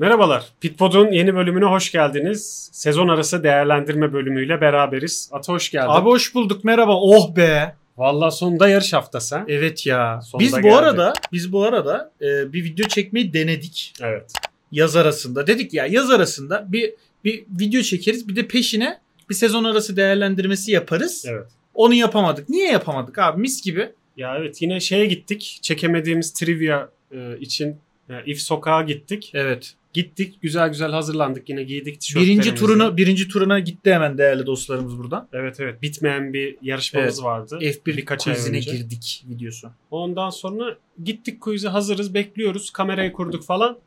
Merhabalar. Pitpod'un yeni bölümüne hoş geldiniz. Sezon arası değerlendirme bölümüyle beraberiz. Ata hoş geldin. Abi hoş bulduk merhaba. Oh be. Vallahi sonunda yarış haftası. ha? Evet ya. Sonunda biz bu geldi. arada biz bu arada e, bir video çekmeyi denedik Evet. yaz arasında. Dedik ya yaz arasında bir bir video çekeriz bir de peşine bir sezon arası değerlendirmesi yaparız. Evet. Onu yapamadık. Niye yapamadık abi? Mis gibi. Ya evet yine şeye gittik. Çekemediğimiz trivia e, için e, If Sokağa gittik. Evet. Gittik güzel güzel hazırlandık yine giydik tişörtlerimizi. Birinci turunu birinci turuna gitti hemen değerli dostlarımız buradan. Evet evet bitmeyen bir yarışmamız Evet. vardı. F1 Birkaç ay quizine önce. girdik videosu. Ondan sonra gittik quiz'e hazırız bekliyoruz. Kamerayı kurduk falan.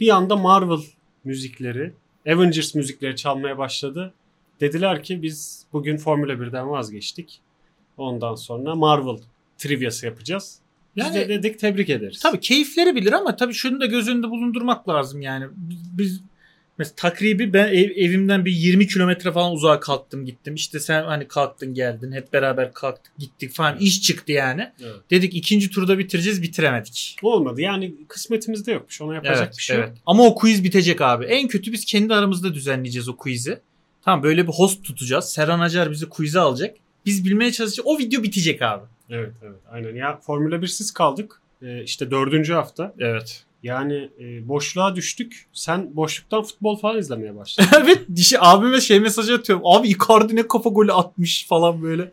Bir anda Marvel müzikleri, Avengers müzikleri çalmaya başladı. Dediler ki biz bugün Formula 1'den vazgeçtik. Ondan sonra Marvel triviası yapacağız. Biz Yani- de dedik tebrik ederiz. Tabii keyifleri bilir ama tabii şunu da göz önünde bulundurmak lazım yani. Biz, biz mesela takribi ben ev- evimden bir 20 kilometre falan uzağa kalktım gittim. İşte sen hani kalktın geldin hep beraber kalktık gittik falan iş çıktı yani. Evet. Dedik ikinci turda bitireceğiz bitiremedik. Olmadı yani kısmetimizde yokmuş ona yapacak bir şey yok. Ama o quiz bitecek abi. En kötü biz kendi aramızda düzenleyeceğiz o quiz'i. Tamam böyle bir host tutacağız. Serhan Acar bizi quiz'e alacak. Biz bilmeye çalışacağız. O video bitecek abi. Evet evet aynen ya Formula 1'siz kaldık. Ee, işte dördüncü hafta. Evet. Yani e, boşluğa düştük. Sen boşluktan futbol falan izlemeye başladın. evet dişi abime şey mesajı atıyorum. Abi Icardi ne kafa golü atmış falan böyle.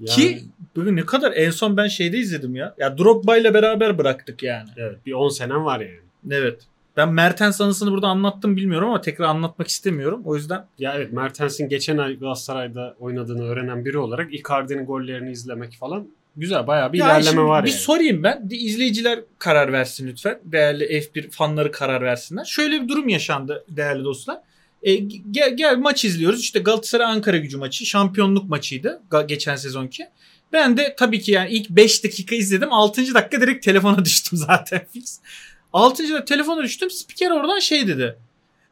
Yani- Ki böyle ne kadar en son ben şeyde izledim ya. Ya Drogba ile beraber bıraktık yani. Evet bir 10 senem var yani. Evet. Ben Mertens anısını burada anlattım bilmiyorum ama tekrar anlatmak istemiyorum. O yüzden Ya evet Mertens'in geçen ay Galatasaray'da oynadığını öğrenen biri olarak Icardi'nin gollerini izlemek falan güzel bayağı bir Ya ilerleme şimdi var bir yani. sorayım ben. Bir izleyiciler karar versin lütfen. Değerli F1 fanları karar versinler. Şöyle bir durum yaşandı değerli dostlar. E, gel, gel maç izliyoruz. İşte Galatasaray Ankara gücü maçı. Şampiyonluk maçıydı. Geçen sezonki. Ben de tabii ki yani ilk 5 dakika izledim. 6. dakika direkt telefona düştüm zaten fix. 6. dakika telefona düştüm. Spiker oradan şey dedi.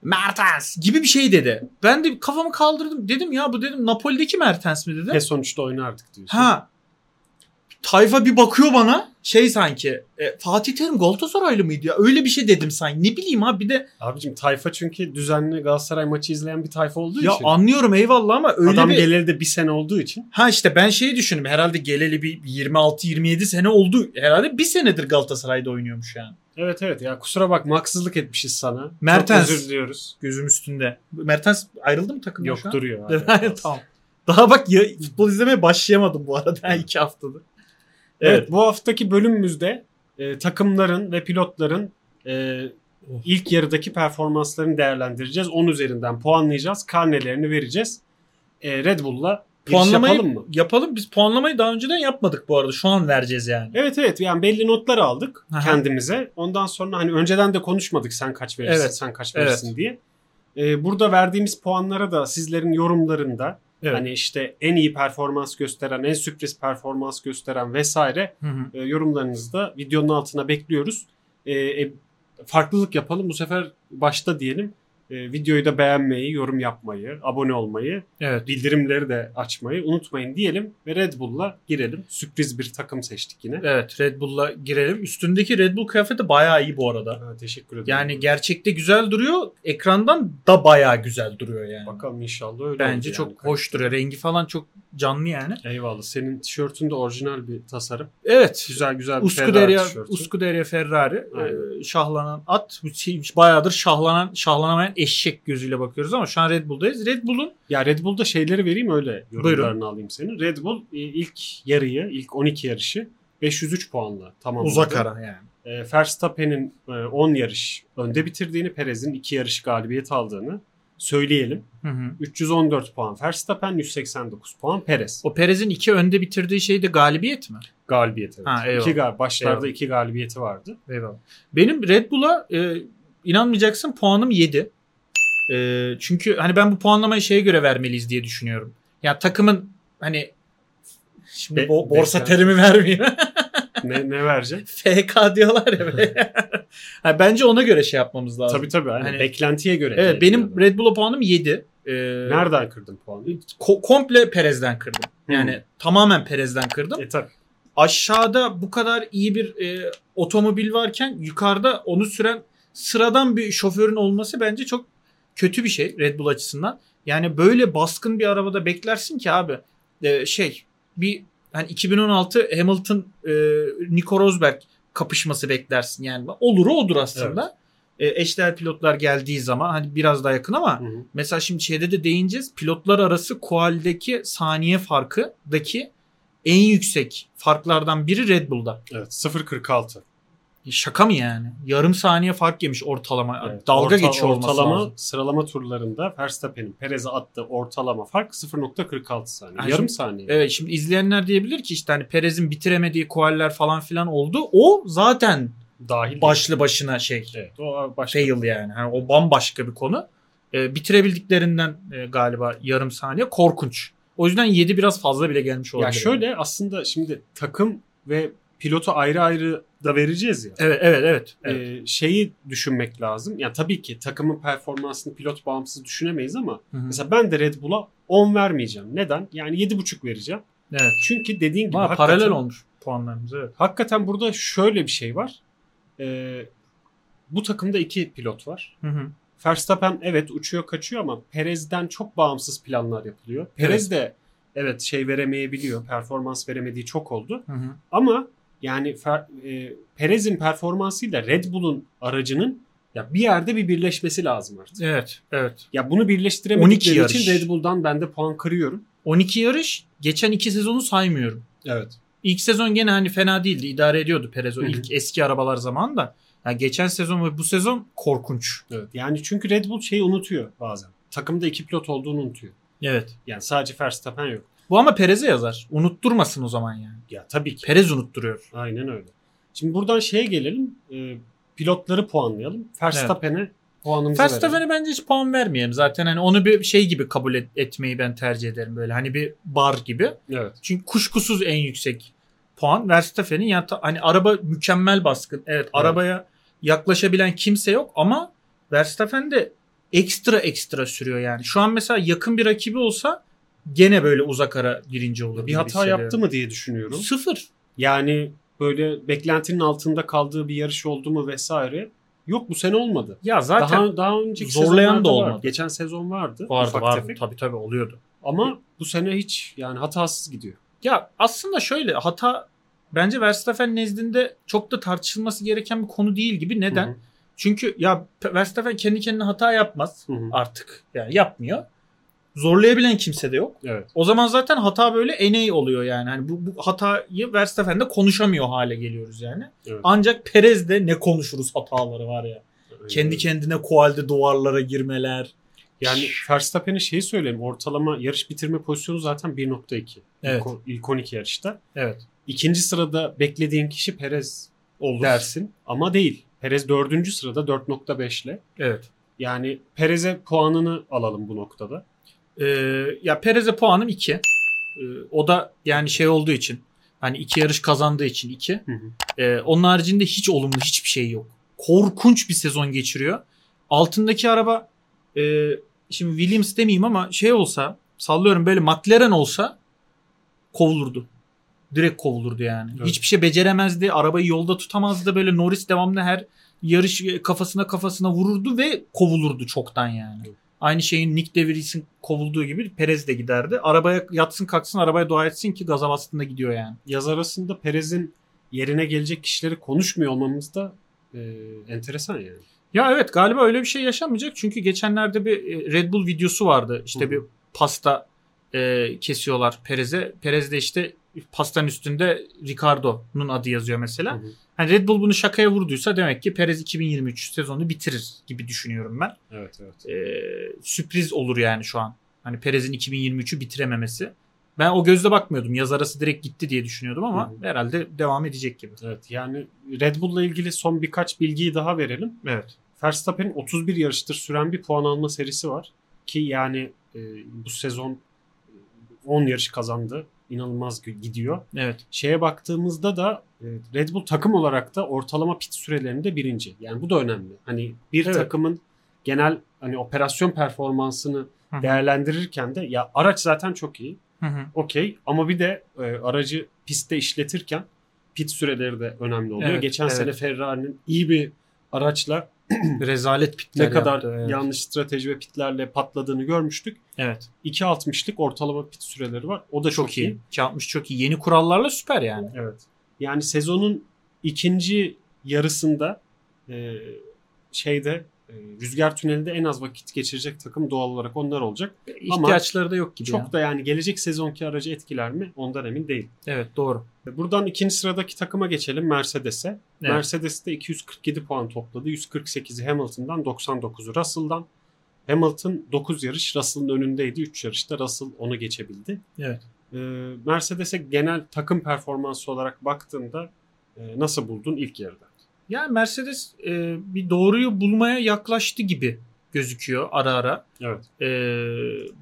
Mertens gibi bir şey dedi. Ben de kafamı kaldırdım. Dedim ya bu dedim Napoli'deki Mertens mi dedim. Ve sonuçta oynardık diyorsun. Ha. Tayfa bir bakıyor bana şey sanki e, Fatih Terim Galatasaraylı mıydı ya? Öyle bir şey dedim sanki. Ne bileyim abi bir de Abicim tayfa çünkü düzenli Galatasaray maçı izleyen bir tayfa olduğu ya için. anlıyorum eyvallah ama öyle Adam bir geleli de bir sene olduğu için. Ha işte ben şeyi düşündüm. Herhalde geleli bir 26-27 sene oldu. Herhalde bir senedir Galatasaray'da oynuyormuş yani. Evet evet ya kusura bakma haksızlık etmişiz sana. Mertens. Çok özür diliyoruz. Gözüm üstünde. Mertens ayrıldı mı takımdan Yok şu an? duruyor. Hala. tamam. Daha bak ya, futbol izlemeye başlayamadım bu arada iki haftadır. Evet. Evet. bu haftaki bölümümüzde e, takımların ve pilotların e, ilk yarıdaki performanslarını değerlendireceğiz. 10 üzerinden puanlayacağız. Karnelerini vereceğiz. E, Red Bull'la Puanlamayı yapalım mı? Yapalım. Biz puanlamayı daha önceden yapmadık bu arada. Şu an vereceğiz yani. Evet evet yani belli notlar aldık Aha. kendimize. Ondan sonra hani önceden de konuşmadık sen kaç verirsin Evet. sen kaç verirsin diye. E, burada verdiğimiz puanlara da sizlerin yorumlarında Evet. hani işte en iyi performans gösteren, en sürpriz performans gösteren vesaire Hı hı. e, yorumlarınızı da videonun altına bekliyoruz. E, e, farklılık yapalım. Bu sefer başta diyelim. E, videoyu da beğenmeyi, yorum yapmayı, abone olmayı, Evet. bildirimleri de açmayı unutmayın diyelim ve Red Bull'la girelim. Sürpriz bir takım seçtik yine. Evet Red Bull'la girelim. Üstündeki Red Bull kıyafeti bayağı iyi bu arada. Ha, teşekkür ederim. Yani gerçekte güzel duruyor. Ekrandan da bayağı güzel duruyor yani. bakalım inşallah öyle Bence çok yani. hoş duruyor. Rengi falan çok canlı yani. Eyvallah. Senin tişörtün de orijinal bir tasarım. Evet. Güzel güzel bir Ferrari Uskuderya, tişörtü. Uskuderya Ferrari Aynen. e, şahlanan at. Bayağıdır şahlanan şahlanamayan eşek gözüyle bakıyoruz ama şu an Red Bull'dayız. Red Bull'un Ya Red Bull'da şeyleri vereyim öyle yorumlarını Buyurun. alayım senin. Red Bull e, ilk yarıyı, ilk 12 yarışı 503 puanla tamamladı. uzak ara yani. E, Verstappen'in e, 10 yarış önde bitirdiğini, Perez'in 2 yarış galibiyet aldığını söyleyelim. Hı hı. 314 puan Verstappen, 189 puan Perez. O Perez'in iki önde bitirdiği şey de galibiyet mi? Galibiyet evet. Ha, eyvallah. iki gal başlarda Eyvallah. iki galibiyeti vardı. Eyvallah. Benim Red Bull'a e, inanmayacaksın puanım 7. E, çünkü hani ben bu puanlamayı şeye göre vermeliyiz diye düşünüyorum. Ya takımın hani şimdi Be- bo- borsa bekler. terimi vermeyeyim. Ne, ne verecek? FK diyorlar ya. Ha, bence ona göre şey yapmamız lazım. tabii tabii. Hani Hani- beklentiye göre. Evet benim diyorum. Red Bull'a puanım 7. Ee, Nereden kırdın puanı? ko- komple Perez'den kırdım. Yani Hmm. tamamen Perez'den kırdım. E tabii. Aşağıda bu kadar iyi bir e, otomobil varken yukarıda onu süren sıradan bir şoförün olması bence çok kötü bir şey Red Bull açısından. Yani böyle baskın bir arabada beklersin ki abi e, şey bir hani 2016 Hamilton e, Nico Rosberg kapışması beklersin yani. Olur odur aslında. E, eşdeğer pilotlar geldiği zaman hani biraz daha yakın ama Hı hı. mesela şimdi şeyde de değineceğiz. Pilotlar arası kualdeki saniye farkıdaki en yüksek farklardan biri Red Bull'da. Evet 0.46. Şaka mı yani? Yarım saniye fark yemiş ortalama. Evet, Dalga orta- geçiyor olması ortalama lazım. sıralama turlarında Verstappen'in Perez'e attığı ortalama fark 0.46 saniye. Ha, Yarım şimdi- saniye. Evet şimdi izleyenler diyebilir ki işte hani Perez'in bitiremediği kualler falan filan oldu. O zaten Dahil başlı başına şey. Evet o başka. fail yani. Hani o bambaşka bir konu. E, bitirebildiklerinden e, galiba yarım saniye korkunç. O yüzden 7 biraz fazla bile gelmiş olabilir. Ya şöyle aslında şimdi takım ve pilotu ayrı ayrı da vereceğiz ya. Evet evet evet. evet. Ee, şeyi düşünmek lazım. Ya tabii ki takımın performansını pilot bağımsız düşünemeyiz ama Hı hı. mesela ben de Red Bull'a 10 vermeyeceğim. Neden? Yani 7.5 vereceğim. evet. Çünkü dediğin gibi hakikaten, paralel olmuş puanlarımız evet. hakikaten burada şöyle bir şey var. Ee, bu takımda iki pilot var. Hı hı. Verstappen evet uçuyor kaçıyor ama Perez'den çok bağımsız planlar yapılıyor. Perez de evet şey veremeyebiliyor. Performans veremediği çok oldu. Hı hı. Ama yani e, Perez'in performansıyla Red Bull'un aracının ya bir yerde bir birleşmesi lazım artık. Evet evet. Ya bunu 12 birleştiremedikleri yarış. için Red Bull'dan ben de puan kırıyorum. 12 yarış geçen iki sezonu saymıyorum. Evet. İlk sezon gene hani fena değildi. idare ediyordu Perez o Hı hı. ilk eski arabalar zamanında. Yani geçen sezon ve bu sezon korkunç. Evet. Yani çünkü Red Bull şeyi unutuyor bazen. Takımda iki pilot olduğunu unutuyor. Evet. Yani sadece Verstappen yok. Bu ama Perez'e yazar. Unutturmasın o zaman yani. Ya tabii ki. Perez unutturuyor. Aynen öyle. Şimdi buradan şeye gelelim. E, pilotları puanlayalım. Verstappen'e puanımızı verelim. Verstappen'e bence hiç puan vermeyelim. Zaten hani onu bir şey gibi kabul et- etmeyi ben tercih ederim böyle. Hani bir bar gibi. Evet. Çünkü kuşkusuz en yüksek puan Verstappen'in. Yani ta- hani araba mükemmel baskın. Evet, arabaya yaklaşabilen kimse yok ama Verstappen de ekstra ekstra sürüyor yani. Şu an mesela yakın bir rakibi olsa gene böyle uzak ara birinci olur. Bir hata yaptı mı diye düşünüyorum. Sıfır. Yani böyle beklentinin altında kaldığı bir yarış oldu mu vesaire. Yok bu sene olmadı. Ya zaten daha daha önceki zorlayan da vardı. olmadı. Geçen sezon vardı. vardı vardı. tefek. Tabii tabii oluyordu. Ama bu sene hiç yani hatasız gidiyor. Ya aslında şöyle hata bence Verstappen nezdinde çok da tartışılması gereken bir konu değil gibi. Neden? Hı hı. Çünkü ya Verstappen kendi kendine hata yapmaz Hı hı. artık. Yani yapmıyor. Zorlayabilen kimse de yok. Evet. O zaman zaten hata böyle eney oluyor yani. Hani bu, bu hatayı Verstappen'de konuşamıyor hale geliyoruz yani. Evet. Ancak Perez'de ne konuşuruz hataları var ya. Aynen Kendi kendine kualde duvarlara girmeler. Yani Verstappen'e şeyi söyleyeyim. Ortalama yarış bitirme pozisyonu zaten 1.2. Evet. İlk, ilk 12 yarışta. Evet. İkinci sırada beklediğin kişi Perez Olur. dersin. Ama değil. Perez dördüncü sırada 4.5 ile. Evet. Yani Perez'e puanını alalım bu noktada. Ee, ya Perez'e puanım 2. Ee, o da yani şey olduğu için hani iki yarış kazandığı için 2. Hı hı. Ee, onun haricinde hiç olumlu hiçbir şey yok. Korkunç bir sezon geçiriyor. Altındaki araba e, şimdi Williams demeyeyim ama şey olsa sallıyorum böyle McLaren olsa kovulurdu. Direkt kovulurdu yani. Evet. Hiçbir şey beceremezdi. Arabayı yolda tutamazdı. Böyle Norris devamlı her yarış kafasına kafasına vururdu ve kovulurdu çoktan yani. Evet. Aynı şeyin Nick De Vries'in kovulduğu gibi Perez de giderdi. Arabaya yatsın kalksın arabaya dua etsin ki gaza bastığında gidiyor yani. Yaz arasında Perez'in yerine gelecek kişileri konuşmuyor olmamız da e, enteresan yani. Ya evet galiba öyle bir şey yaşanmayacak. Çünkü geçenlerde bir e, Red Bull videosu vardı. İşte Hı hı. bir pasta e, kesiyorlar Perez'e. Perez de işte pastanın üstünde Ricardo'nun adı yazıyor mesela. Hı hı. Hani Red Bull bunu şakaya vurduysa demek ki Perez 2023 sezonu bitirir gibi düşünüyorum ben. Evet evet. E, sürpriz olur yani şu an. Hani Perez'in 2023'ü bitirememesi. Ben o gözle bakmıyordum. Yaz arası direkt gitti diye düşünüyordum ama Hı hı. herhalde devam edecek gibi. Evet yani Red Bull'la ilgili son birkaç bilgiyi daha verelim. Evet. Verstappen'in 31 yarıştır süren bir puan alma serisi var. Ki yani e, bu sezon e, 10 yarış kazandı. İnanılmaz gidiyor. Evet. Şeye baktığımızda da e, Red Bull takım olarak da ortalama pit sürelerinde birinci. Yani bu da önemli. Hani bir Evet. takımın genel hani operasyon performansını Hı hı. değerlendirirken de ya araç zaten çok iyi. Okey ama bir de e, aracı pistte işletirken pit süreleri de önemli oluyor. Evet, Geçen evet. sene Ferrari'nin iyi bir araçla Rezalet pitler ne kadar yaptı, evet. yanlış strateji ve pitlerle patladığını görmüştük. Evet. 2.60'lık ortalama pit süreleri var. O da çok, Çok iyi. 260 çok iyi. Yeni kurallarla süper yani. Evet. Yani sezonun ikinci yarısında e, şeyde e, rüzgar tünelinde en az vakit geçirecek takım doğal olarak onlar olacak. İhtiyaçları da yok gibi. Çok ya. da yani gelecek sezonki aracı etkiler mi? Ondan emin değilim. Evet doğru. Buradan ikinci sıradaki takıma geçelim Mercedes'e. Evet. Mercedes de 247 puan topladı. 148'i Hamilton'dan 99'u Russell'dan. Hamilton 9 yarış Russell'ın önündeydi. 3 yarışta Russell onu geçebildi. Evet. Ee, Mercedes'e genel takım performansı olarak baktığında e, nasıl buldun ilk yarıda? Yani Mercedes e, bir doğruyu bulmaya yaklaştı gibi gözüküyor ara ara. Evet. E,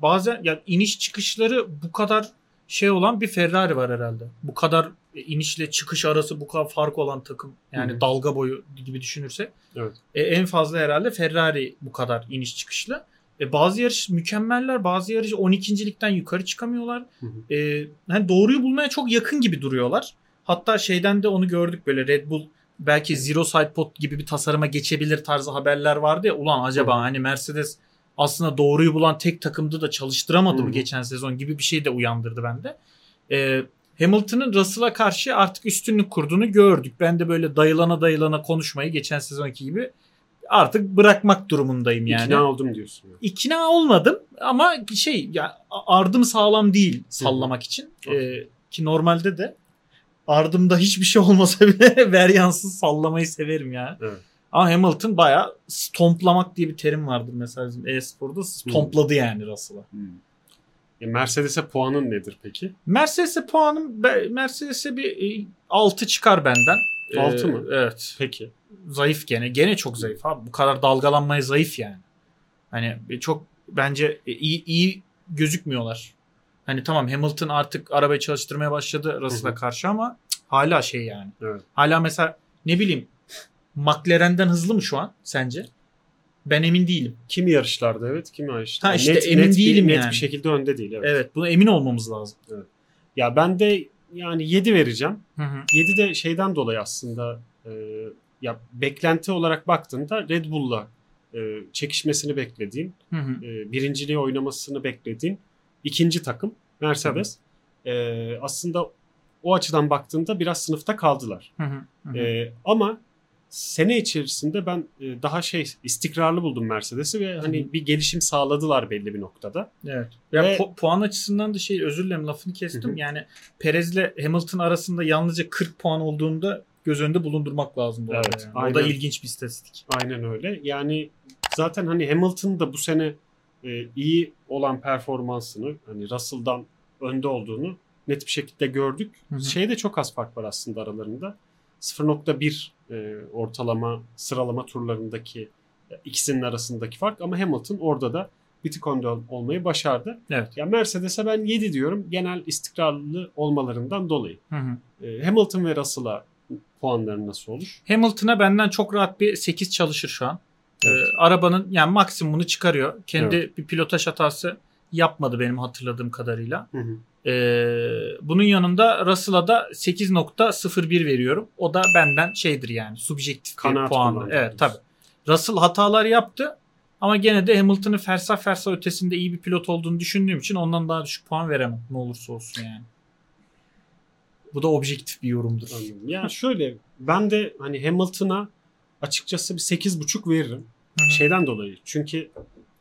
bazen yani iniş çıkışları bu kadar şey olan bir Ferrari var herhalde. Bu kadar inişle çıkış arası bu kadar fark olan takım. Yani Hı dalga boyu gibi düşünürsek. Evet. E, en fazla herhalde Ferrari bu kadar iniş çıkışlı. E, bazı yarış mükemmeller. Bazı yarış 12.likten yukarı çıkamıyorlar. Hı hı. E, hani doğruyu bulmaya çok yakın gibi duruyorlar. Hatta şeyden de onu gördük böyle Red Bull belki Zero Side Pod gibi bir tasarıma geçebilir tarzı haberler vardı ya. Ulan acaba Hı. hani Mercedes aslında doğruyu bulan tek takımdı da çalıştıramadı Hı mı geçen sezon gibi bir şey de uyandırdı bende. Ee, Hamilton'ın Russell'a karşı artık üstünlük kurduğunu gördük. Ben de böyle dayılana dayılana konuşmayı geçen sezonki gibi artık bırakmak durumundayım yani. İkna oldum diyorsun. yani. İkna olmadım ama şey ya ardım sağlam değil sallamak için. Ee, ki normalde de ardımda hiçbir şey olmasa bile veryansız sallamayı severim ya. Evet. Ama Hamilton bayağı stomplamak diye bir terim vardır mesela bizim e-sporda. Stompladı yani Russell'a. E, Mercedes'e puanın nedir peki? Mercedes'e puanım Mercedes'e bir 6 çıkar benden. Altı Ee, mı? Evet. Peki. Zayıf gene. Gene çok zayıf abi. Bu kadar dalgalanmaya zayıf yani. Hani çok bence iyi, iyi gözükmüyorlar. Hani tamam Hamilton artık arabayı çalıştırmaya başladı Russell'a karşı ama cık, hala şey yani. Evet. Hala mesela ne bileyim McLaren'den hızlı mı şu an sence? Ben emin değilim. Kimi yarışlarda evet, kimi yarışlarda. Ha işte emin bir- değilim net yani. bir şekilde önde değil. Evet. Evet, buna emin olmamız lazım. Ya ben de yani 7 vereceğim. Hı hı. 7 de şeyden dolayı aslında e, ya beklenti olarak baktığında Red Bull'la e, çekişmesini beklediğin, Hı hı. e, birinciliği oynamasını beklediğin ikinci takım Mercedes. E, aslında o açıdan baktığında biraz sınıfta kaldılar. Hı hı. Hı hı. E, ama sene içerisinde ben e, daha şey istikrarlı buldum Mercedes'i ve hani bir gelişim sağladılar belli bir noktada. Evet. Ya Ve- pu- puan açısından da şey özür dilerim lafını kestim. Hı hı. Yani Perez'le Hamilton arasında yalnızca 40 puan olduğunda göz önünde bulundurmak lazım bu arada. Evet, yani. O da ilginç bir istatistik. Aynen öyle. Yani zaten hani Hamilton da bu sene e, iyi olan performansını hani Russell'dan önde olduğunu net bir şekilde gördük. Hı hı. Şeyde çok az fark var aslında aralarında. 0.1 e, ortalama sıralama turlarındaki e, ikisinin arasındaki fark ama Hamilton orada da bir tık önde ol- olmayı başardı. Evet. Ya Mercedes'e ben 7 diyorum genel istikrarlı olmalarından dolayı. Hı hı. E, Hamilton ve Russell'a puanları nasıl olur? Hamilton'a benden çok rahat bir 8 çalışır şu an. Evet. Ee, arabanın yani maksimumunu çıkarıyor. Kendi bir pilotaj hatası yapmadı benim hatırladığım kadarıyla. Hı hı. Ee, bunun yanında Russell'a da 8.01 veriyorum. O da benden şeydir yani subjektif bir Kanaat kullandı Evet tabi. Russell hatalar yaptı ama gene de Hamilton'ın fersah fersah ötesinde iyi bir pilot olduğunu düşündüğüm için ondan daha düşük puan veremem. Ne olursa olsun yani. Bu da objektif bir yorumdur. Anladım. Ya şöyle ben de hani Hamilton'a açıkçası bir 8.5 veririm. Hı hı. Şeyden dolayı. Çünkü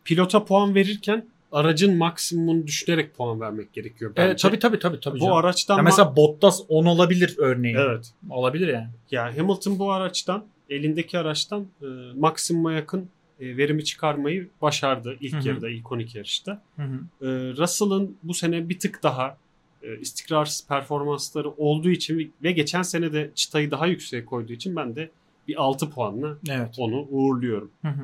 pilota puan verirken aracın maksimumunu düşünerek puan vermek gerekiyor bence. Evet, tabii tabii tabii tabii. Bu canım. araçtan Ya mesela Bottas 10 olabilir örneğin. evet. Olabilir yani. Ya Hamilton bu araçtan elindeki araçtan e, maksimuma yakın e, verimi çıkarmayı başardı ilk Hı hı. yarıda, ilk 12 yarışta. Hı hı. E, Russell'ın bu sene bir tık daha e, istikrarsız performansları olduğu için ve geçen sene de çıtayı daha yükseğe koyduğu için ben de bir 6 puanla Evet. onu uğurluyorum. Hı hı.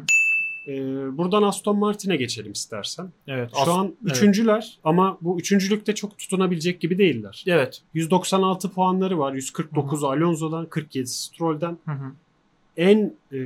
Ee, buradan Aston Martin'e geçelim istersen. Evet. Şu As- an üçüncüler ama bu üçüncülükte çok tutunabilecek gibi değiller. Evet. 196 puanları var. 149 Alonso'dan, 47 Stroll'den. Hı hı. En e,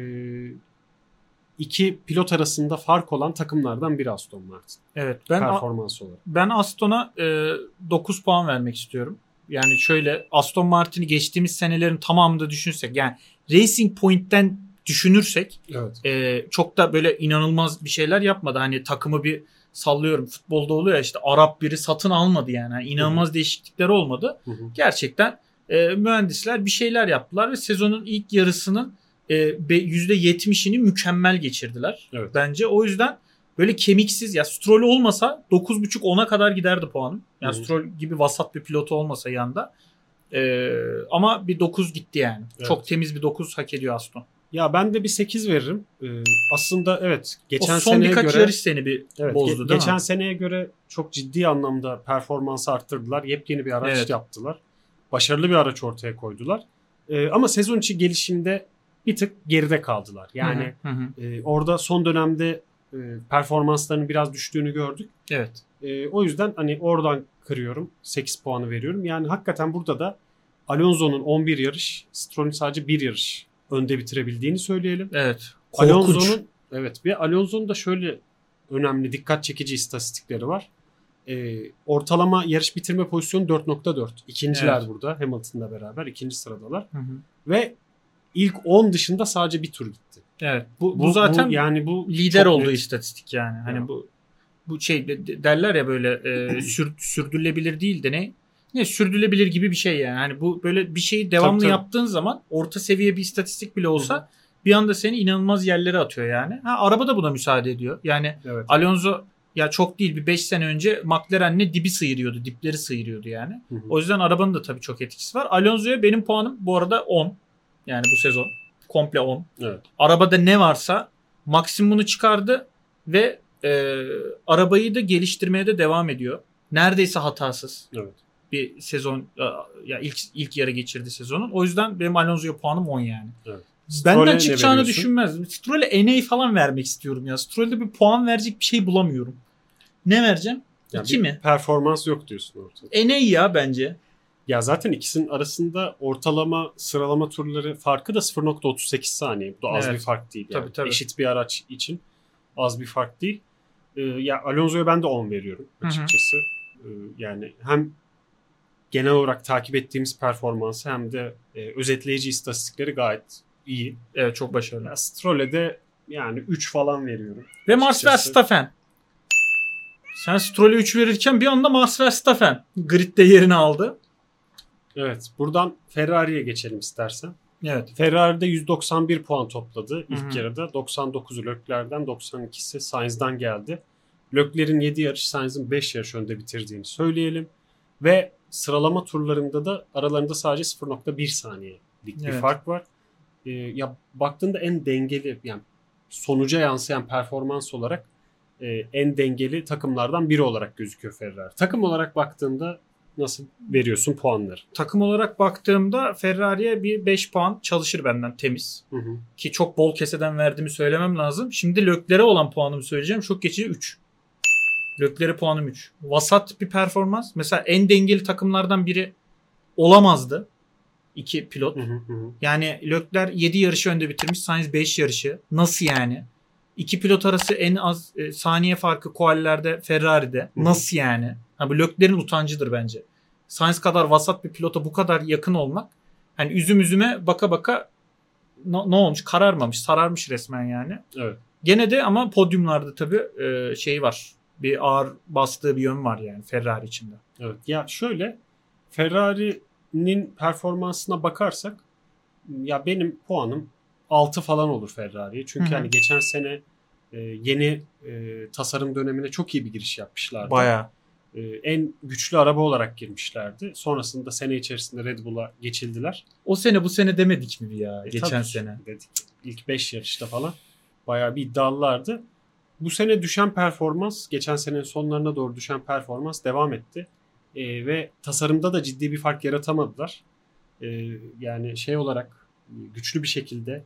iki pilot arasında fark olan takımlardan biri Aston Martin. Evet. Ben performans olarak. ben Aston'a e, 9 puan vermek istiyorum. Yani şöyle Aston Martin'i geçtiğimiz senelerin tamamında düşünsek yani Racing Point'ten düşünürsek Evet. e, çok da böyle inanılmaz bir şeyler yapmadı. Hani takımı bir sallıyorum futbolda oluyor ya işte Arap biri satın almadı yani. Hani inanılmaz değişiklikler olmadı. Hı hı. Gerçekten e, mühendisler bir şeyler yaptılar ve sezonun ilk yarısının e, be- %70'ini mükemmel geçirdiler. Evet. Bence o yüzden böyle kemiksiz ya Stroll olmasa 9.5-10'a kadar giderdi puanım. Yani Hı hı. Stroll gibi vasat bir pilotu olmasa yanında. E, ama bir 9 gitti yani. Evet. Çok temiz bir 9 hak ediyor Aston. Ya ben de bir 8 veririm. Ee, aslında evet geçen o son seneye birkaç göre yarış seni bir evet, bozdu ge- değil geçen mi? seneye göre çok ciddi anlamda performansı arttırdılar. Yepyeni bir araç Evet. yaptılar. Başarılı bir araç ortaya koydular. Ee, ama sezon içi gelişimde bir tık geride kaldılar. Yani Hı hı, hı e, orada son dönemde e, performanslarının biraz düştüğünü gördük. Evet. E, o yüzden hani oradan kırıyorum. 8 puanı veriyorum. Yani hakikaten burada da Alonso'nun 11 yarış, Stroll'ün sadece 1 yarış önde bitirebildiğini söyleyelim. Evet. Alonso'nun evet ve Alonso'nun da şöyle önemli dikkat çekici istatistikleri var. E, ortalama yarış bitirme pozisyonu 4.4. İkinciler Evet. burada Hamilton'la beraber ikinci sıradalar Hı hı. ve ilk 10 dışında sadece bir tur gitti. Evet. Bu, bu, zaten yani bu lider olduğu net. istatistik yani. Hani Evet. bu bu şey de- de- derler ya böyle e, sür, sürdürülebilir değil de ne? Ne sürdürülebilir gibi bir şey yani. Hani bu böyle bir şeyi devamlı Tabii, tabii. yaptığın zaman orta seviye bir istatistik bile olsa bir anda seni inanılmaz yerlere atıyor yani. Ha araba da buna müsaade ediyor. Yani Evet. Alonso ya çok değil bir 5 sene önce McLaren'le dibi sıyırıyordu. Dipleri sıyırıyordu yani. Hı hı. O yüzden arabanın da tabii çok etkisi var. Alonso'ya benim puanım bu arada 10. Yani bu sezon. Komple 10 Evet. arabada ne varsa maksimumunu çıkardı ve e, arabayı da geliştirmeye de devam ediyor. Neredeyse hatasız Evet. Bir sezon e, ya ilk ilk yarı geçirdi sezonun. O yüzden benim Alonso'ya puanım 10 yani. Evet. Benden Stroll'e çıkacağını düşünmezdim. Stroll'e NA falan vermek istiyorum ya. Stroll'de bir puan verecek bir şey bulamıyorum. Ne vereceğim? Yani 2 bir mi? Performans yok diyorsun ortada. NA ya bence. Ya zaten ikisinin arasında ortalama sıralama turları farkı da 0.38 saniye. Bu da az Evet. bir fark değil. Yani. Tabii, tabii. Eşit bir araç için az bir fark değil. Ee, ya Alonso'ya ben de 10 veriyorum Hı hı. açıkçası. Ee, yani hem genel olarak takip ettiğimiz performansı hem de e, özetleyici istatistikleri gayet iyi. Evet çok başarılı. Stroll'e de yani 3 falan veriyorum. Ve Max. Verstappen. Sen Stroll'e 3 verirken bir anda Max Verstappen gridde yerini aldı. Evet buradan Ferrari'ye geçelim istersen. Evet. Ferrari'de 191 puan topladı ilk Hı hı. yarıda. 99'u Leclerc'den 92'si Sainz'dan geldi. Leclerc'in 7 yarış Sainz'in 5 yarış önde bitirdiğini söyleyelim. Ve sıralama turlarında da aralarında sadece 0.1 saniyelik bir Evet. fark var. Ee, ya baktığında en dengeli yani sonuca yansıyan performans olarak e, en dengeli takımlardan biri olarak gözüküyor Ferrari. Takım olarak baktığında nasıl veriyorsun puanları? Takım olarak baktığımda Ferrari'ye bir 5 puan çalışır benden temiz. Hı hı. Ki çok bol keseden verdiğimi söylemem lazım. Şimdi Lökler'e olan puanımı söyleyeceğim. Çok geçici 3. Lökler'e puanım 3. Vasat bir performans. Mesela en dengeli takımlardan biri olamazdı. İki pilot. Hı hı hı. Yani Lökler 7 yarışı önde bitirmiş. Sainz 5 yarışı. Nasıl yani? İki pilot arası en az e, saniye farkı koallerde Ferrari'de. Nasıl yani? Ha, bu Lökler'in utancıdır bence. Sainz kadar vasat bir pilota bu kadar yakın olmak. Hani üzüm üzüme baka baka ne, ne olmuş? Kararmamış. Sararmış resmen yani. Evet. Gene de ama podyumlarda tabii e, şey var. Bir ağır bastığı bir yön var yani Ferrari içinde. Evet. Ya şöyle Ferrari'nin performansına bakarsak ya benim puanım 6 falan olur Ferrari'ye. Çünkü Hı hı. hani geçen sene e, yeni e, tasarım dönemine çok iyi bir giriş yapmışlardı. Bayağı. E, en güçlü araba olarak girmişlerdi. Sonrasında sene içerisinde Red Bull'a geçildiler. O sene bu sene demedik mi ya E, geçen tabii sene? Dedik. İlk 5 yarışta falan bayağı bir iddialılardı. Bu sene düşen performans, geçen senenin sonlarına doğru düşen performans devam etti. E, ve tasarımda da ciddi bir fark yaratamadılar. E, yani şey olarak güçlü bir şekilde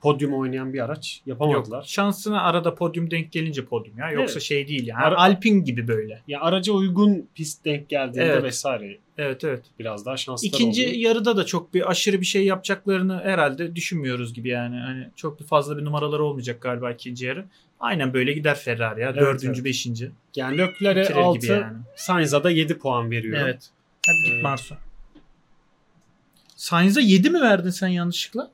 podyum oynayan bir araç yapamadılar. Yok. Şansına arada podyum denk gelince podyum ya. Yoksa Evet. şey değil yani. Ara- Alpin gibi böyle. Ya araca uygun pist denk geldiğinde Evet. vesaire Evet evet. biraz daha şanslılar İkinci oldu. yarıda da çok bir aşırı bir şey yapacaklarını herhalde düşünmüyoruz gibi yani. Hani çok bir fazla bir numaraları olmayacak galiba ikinci yarı. Aynen böyle gider Ferrari ya. Evet, Dördüncü, evet. beşinci. Yani Bitirir 6, gibi yani. Sainz'a da 7 puan veriyorum. Evet. Hadi Ee, git Marso. Sainz'a 7 mi verdin sen yanlışlıkla?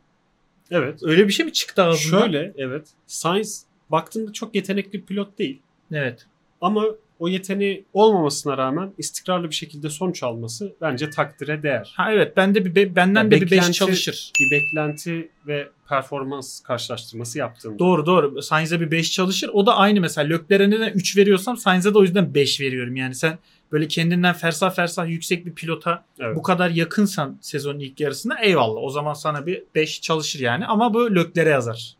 Evet. Öyle bir şey mi çıktı ağzından? Şöyle evet. Sainz baktığında çok yetenekli pilot değil. Evet. Ama o yeteneği olmamasına rağmen istikrarlı bir şekilde sonuç alması bence takdire değer. Ha evet bende bir be- benden Ya de bir 5 beklenti- çalışır. Bir beklenti ve performans karşılaştırması yaptığımda. Doğru doğru. Sainz'e bir 5 çalışır. O da aynı mesela. Leclerc'e neden 3 veriyorsam Sainz'e de o yüzden 5 veriyorum. Yani sen böyle kendinden fersah fersah yüksek bir pilota Evet. bu kadar yakınsan sezonun ilk yarısında eyvallah. O zaman sana bir 5 çalışır yani. Ama bu Leclerc'e yazar.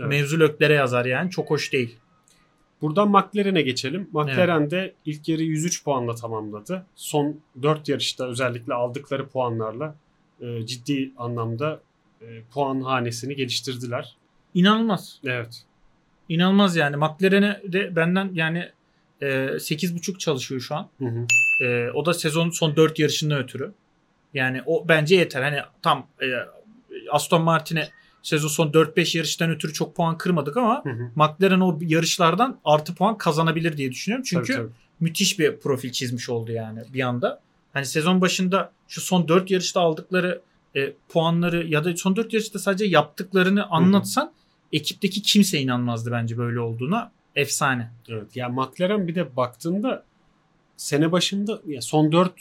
Evet. Mevzu Leclerc'e yazar yani. Çok hoş değil. Buradan McLaren'e geçelim. McLaren de ilk yarı 103 puanla tamamladı. Son 4 yarışta özellikle aldıkları puanlarla e, ciddi anlamda e, puan hanesini geliştirdiler. İnanılmaz. Evet. İnanılmaz yani. McLaren'e de benden yani e, 8.5 çalışıyor şu an. Hı hı. E, o da sezonun son 4 yarışından ötürü. Yani o bence yeter. Hani tam e, Aston Martin'e sezon son 4-5 yarıştan ötürü çok puan kırmadık ama Hı hı. McLaren o yarışlardan artı puan kazanabilir diye düşünüyorum. Çünkü Tabii, tabii. müthiş bir profil çizmiş oldu yani bir anda. Hani sezon başında şu son 4 yarışta aldıkları e, puanları ya da son 4 yarışta sadece yaptıklarını anlatsan ekipteki kimse inanmazdı bence böyle olduğuna. Efsane. Evet. Ya McLaren bir de baktığında sene başında ya son 4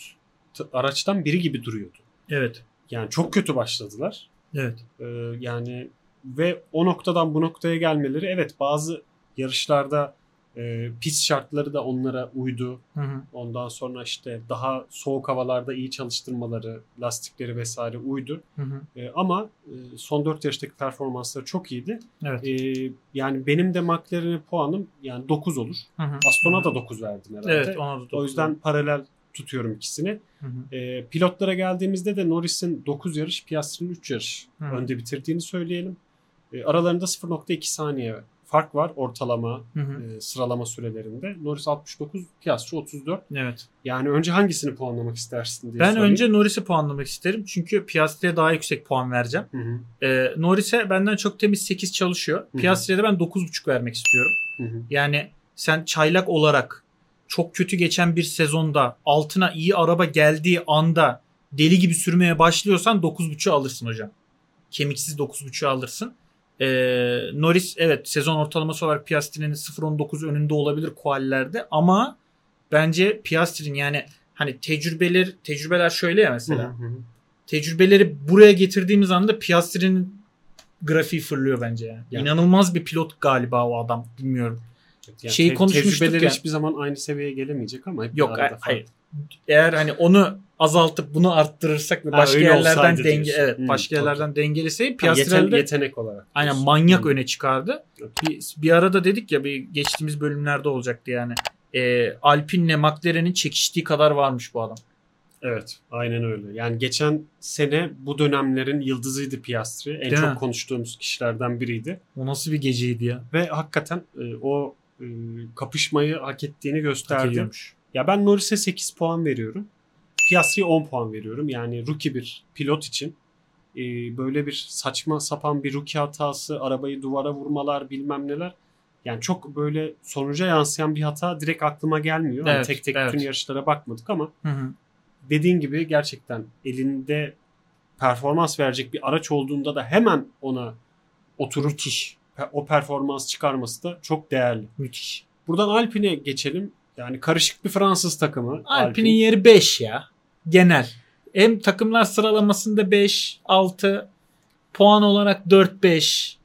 araçtan biri gibi duruyordu. Evet. Yani çok kötü başladılar. Evet. Ee, yani ve o noktadan bu noktaya gelmeleri evet bazı yarışlarda e, pist şartları da onlara uydu. Hı hı. Ondan sonra işte daha soğuk havalarda iyi çalıştırmaları, lastikleri vesaire uydu. Hı hı. E, ama e, son 4 yarıştaki performansları çok iyiydi. Evet. E, yani benim de McLaren'e puanım yani 9 olur. Hı hı. Aston'a da 9 verdim herhalde. Evet ona da o dokuz. yüzden paralel tutuyorum ikisini. Hı hı. E, pilotlara geldiğimizde de Norris'in 9 yarış, Piastri'nin 3 yarış Hı. önde bitirdiğini söyleyelim. E, aralarında 0.2 saniye fark var ortalama Hı hı. e, sıralama sürelerinde. Norris 69, Piastri 34. Evet. Yani önce hangisini puanlamak istersin diye Ben sorayım. önce Norris'i puanlamak isterim. Çünkü Piastri'ye daha yüksek puan vereceğim. Hı hı, Ee, Norris'e benden çok temiz 8 çalışıyor. Piastri'ye de ben 9.5 vermek istiyorum. hı hı. Yani sen çaylak olarak çok kötü geçen bir sezonda altına iyi araba geldiği anda deli gibi sürmeye başlıyorsan 9.5'u alırsın hocam. Kemiksiz 9.5'u alırsın. Ee, Norris evet sezon ortalaması olarak Piastri'nin 0.19 önünde olabilir kuallerde ama bence Piastri'nin yani hani tecrübeler tecrübeler şöyle ya mesela. Hı hı hı. Tecrübeleri buraya getirdiğimiz anda Piastri'nin grafiği fırlıyor bence yani. Yani. İnanılmaz bir pilot galiba o adam bilmiyorum. Yani Şeyi te- konuşmuştuk Tecrübeleri ya. hiçbir zaman aynı seviyeye gelemeyecek ama hep Yok hayır, hayır. Eğer hani onu azaltıp bunu arttırırsak ve başka yerlerden denge diyorsun. evet Hmm, başka yerlerden dengeleseydi Ha, yeten- yetenek olarak. aynen diyorsun. manyak Hı. öne çıkardı. Bir, bir arada dedik ya bir geçtiğimiz bölümlerde olacaktı yani. E, Alpine'le McLaren'in çekiştiği kadar varmış bu adam. Evet, aynen öyle. Yani geçen sene bu dönemlerin yıldızıydı Piastri. En Değil çok mi? konuştuğumuz kişilerden biriydi. O nasıl bir geceydi ya? Ve hakikaten e, o e, kapışmayı hak ettiğini gösterdi. Ya ben Norris'e 8 puan veriyorum. Piastri'ye 10 puan veriyorum. Yani rookie bir pilot için e, böyle bir saçma sapan bir rookie hatası, arabayı duvara vurmalar bilmem neler. Yani çok böyle sonuca yansıyan bir hata direkt aklıma gelmiyor. Hani Evet, tek tek evet. bütün yarışlara bakmadık ama Hı hı. dediğin gibi gerçekten elinde performans verecek bir araç olduğunda da hemen ona oturup pe- o performans çıkarması da çok değerli. Müthiş. Buradan Alpine'e geçelim. Yani karışık bir Fransız takımı. Alpine'in yeri 5 ya. Genel. Hem takımlar sıralamasında 5, 6, puan olarak 4, 5.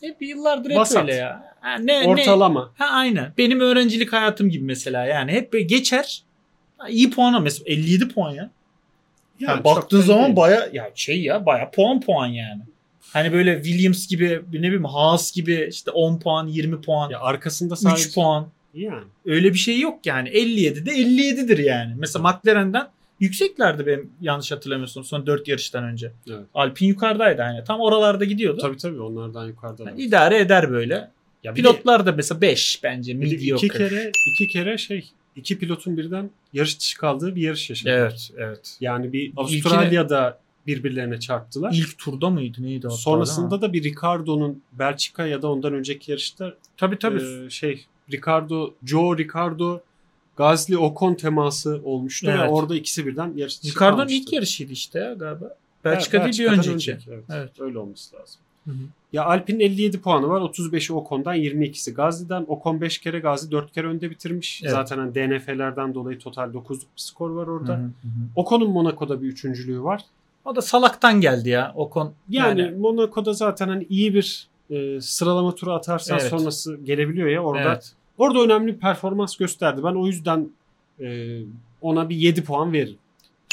Hep yıllardır hep Vasat. öyle ya. Ha, ne, ne? Ortalama. Ha aynen. Benim öğrencilik hayatım gibi mesela yani. Hep geçer. Ha, iyi puana mesela 57 puan ya. Yani Yani baktığın zaman baya ya şey ya baya puan puan yani. Hani böyle Williams gibi ne bileyim Haas gibi işte 10 puan 20 puan ya arkasında 3 sadece puan. yani Öyle bir şey yok yani. 57'de 57'dir yani. Mesela McLaren'den yükseklerdi benim yanlış hatırlamıyorsam son 4 yarıştan önce. Evet. Alpine yukarıdaydı yani. Tam oralarda gidiyordu. tabii tabii onlardan yukarıda. Yani idare eder böyle. ya bir de- Pilotlar da mesela 5 bence. bir de Mediocre. iki kere iki kere şey iki pilotun birden yarış dışı kaldığı bir yarış yaşadı. Evet, evet. Yani bir İlkine- Avustralya'da birbirlerine çarptılar. İlk turda mıydı neydi hatta? Sonrasında da bir Ricardo'nun Belçika ya da ondan önceki yarışta tabii tabii. e, şey Ricardo, Joe Ricardo Gazli Ocon teması olmuştu ve Evet. orada ikisi birden yarış Ricardo'nun ilk yarışıydı işte ya galiba. Belçika Evet, değil bir Belçika'dan önceki. Evet, Evet. Öyle olması lazım. Hı hı. Ya Alpine'in 57 puanı var. 35'i Ocon'dan 22'si Gazi'den. Ocon 5 kere Gazi 4 kere önde bitirmiş. Evet. Zaten hani DNF'lerden dolayı total 9'luk bir skor var orada. Hı hı hı. Ocon'un Monaco'da bir üçüncülüğü var. O da salaktan geldi ya Ocon. Yani, Yani, Monaco'da zaten hani iyi bir e, sıralama turu atarsan Evet. sonrası gelebiliyor ya orada. evet. Orada önemli bir performans gösterdi. Ben o yüzden e, ona bir 7 puan veririm.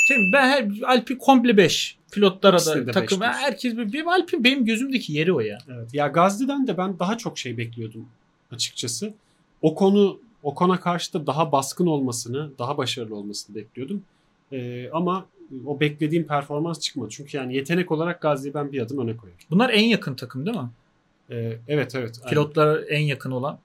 Şimdi ben her, Alpin komple 5. Pilotlara da takım. Herkes bir, benim Alpin benim gözümdeki yeri o ya. Evet. Ya Gazli'den de ben daha çok şey bekliyordum açıkçası. O konu o kona karşı da daha baskın olmasını, daha başarılı olmasını bekliyordum. Ee, ama o beklediğim performans çıkmadı. Çünkü yani yetenek olarak Gazli'yi ben bir adım öne koyarım. Bunlar en yakın takım değil mi? Ee, evet evet. aynen. Pilotlara en yakın olan.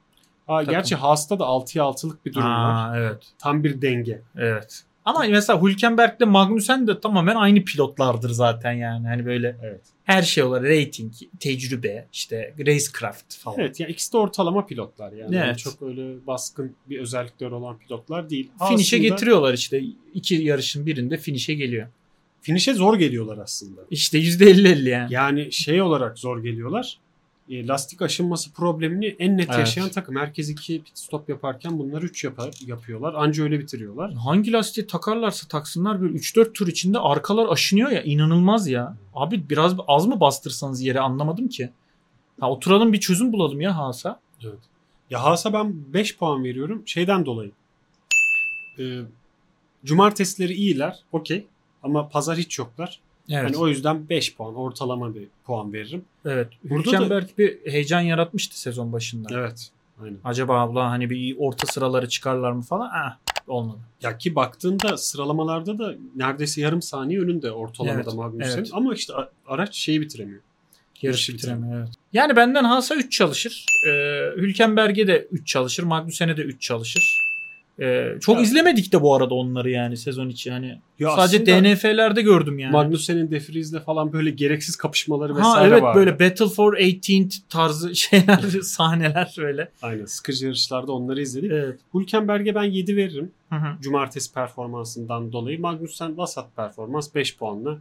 Ha, takım. gerçi Haas'ta da 6'ya 6'lık bir durum var. Aa, evet. Tam bir denge. Evet. Ama mesela Hülkenberg'le Magnussen de tamamen aynı pilotlardır zaten yani. Hani böyle Evet. her şey olarak rating, tecrübe, işte racecraft falan. Evet ya ikisi de ortalama pilotlar yani. Evet. Yani çok öyle baskın bir özellikleri olan pilotlar değil. Finish'e getiriyorlar işte. iki yarışın birinde finish'e geliyor. Finish'e zor geliyorlar aslında. İşte %50-50 yani. Yani şey olarak zor geliyorlar. E, lastik aşınması problemini en net Evet. yaşayan takım. Herkes iki pit stop yaparken bunlar 3 yapıyorlar. Anca öyle bitiriyorlar. Hangi lastiği takarlarsa taksınlar böyle 3-4 tur içinde arkalar aşınıyor ya inanılmaz ya. Abi biraz az mı bastırsanız yere anlamadım ki. Ha, oturalım bir çözüm bulalım ya Haas'a. Evet. Ya Haas'a ben 5 puan veriyorum. Şeyden dolayı. E, cumartesileri iyiler. Okey. Ama pazar hiç yoklar. Evet. Hani o yüzden 5 puan ortalama bir puan veririm. evet. Burada Hülkenberg bir heyecan yaratmıştı sezon başında. Evet. Aynen. Acaba abla hani bir orta sıraları çıkarlar mı falan? Ah, olmadı. Ya ki baktığında sıralamalarda da neredeyse yarım saniye önünde ortalamada Evet, Magnussen. evet. Ama işte araç şeyi bitiremiyor. Yarış Yarışı bitiremiyor. Evet. Yani benden Haas'a 3 çalışır. Ee, Hülkenberg'e de 3 çalışır. Magnussen'e de 3 çalışır. Ee, çok Ya- izlemedik de bu arada onları yani sezon içi. Hani Ya sadece DNF'lerde gördüm yani. Magnussen'in De Vries'le falan böyle gereksiz kapışmaları ha vesaire evet vardı. böyle Battle for 18th tarzı şeyler, sahneler böyle. Aynen sıkıcı yarışlarda onları izledik. Evet. Hülkenberg'e ben 7 veririm. Hı hı. Cumartesi performansından dolayı. Magnussen vasat performans 5 puanla